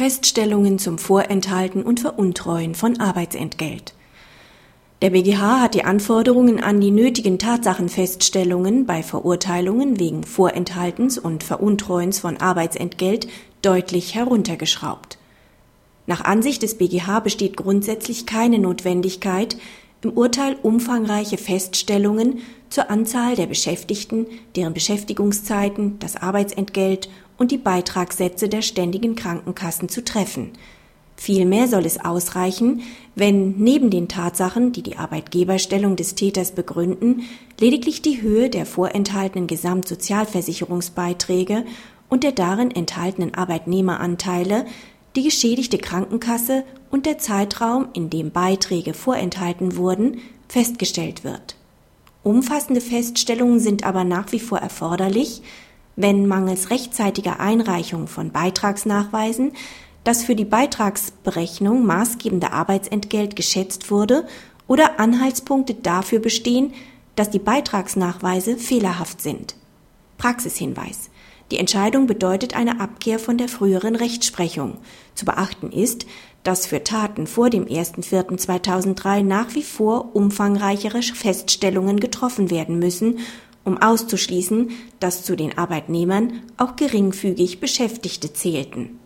Feststellungen zum Vorenthalten und Veruntreuen von Arbeitsentgelt. Der BGH hat die Anforderungen an die nötigen Tatsachenfeststellungen bei Verurteilungen wegen Vorenthaltens und Veruntreuens von Arbeitsentgelt deutlich heruntergeschraubt. Nach Ansicht des BGH besteht grundsätzlich keine Notwendigkeit, im Urteil umfangreiche Feststellungen zur Anzahl der Beschäftigten, deren Beschäftigungszeiten, das Arbeitsentgelt und die Beitragssätze der ständigen Krankenkassen zu treffen. Vielmehr soll es ausreichen, wenn neben den Tatsachen, die die Arbeitgeberstellung des Täters begründen, lediglich die Höhe der vorenthaltenen Gesamtsozialversicherungsbeiträge und der darin enthaltenen Arbeitnehmeranteile die geschädigte Krankenkasse und der Zeitraum, in dem Beiträge vorenthalten wurden, festgestellt wird. Umfassende Feststellungen sind aber nach wie vor erforderlich, wenn mangels rechtzeitiger Einreichung von Beitragsnachweisen das für die Beitragsberechnung maßgebende Arbeitsentgelt geschätzt wurde oder Anhaltspunkte dafür bestehen, dass die Beitragsnachweise fehlerhaft sind. Praxishinweis die Entscheidung bedeutet eine Abkehr von der früheren Rechtsprechung. Zu beachten ist, dass für Taten vor dem 1.4.2003 nach wie vor umfangreichere Feststellungen getroffen werden müssen, um auszuschließen, dass zu den Arbeitnehmern auch geringfügig Beschäftigte zählten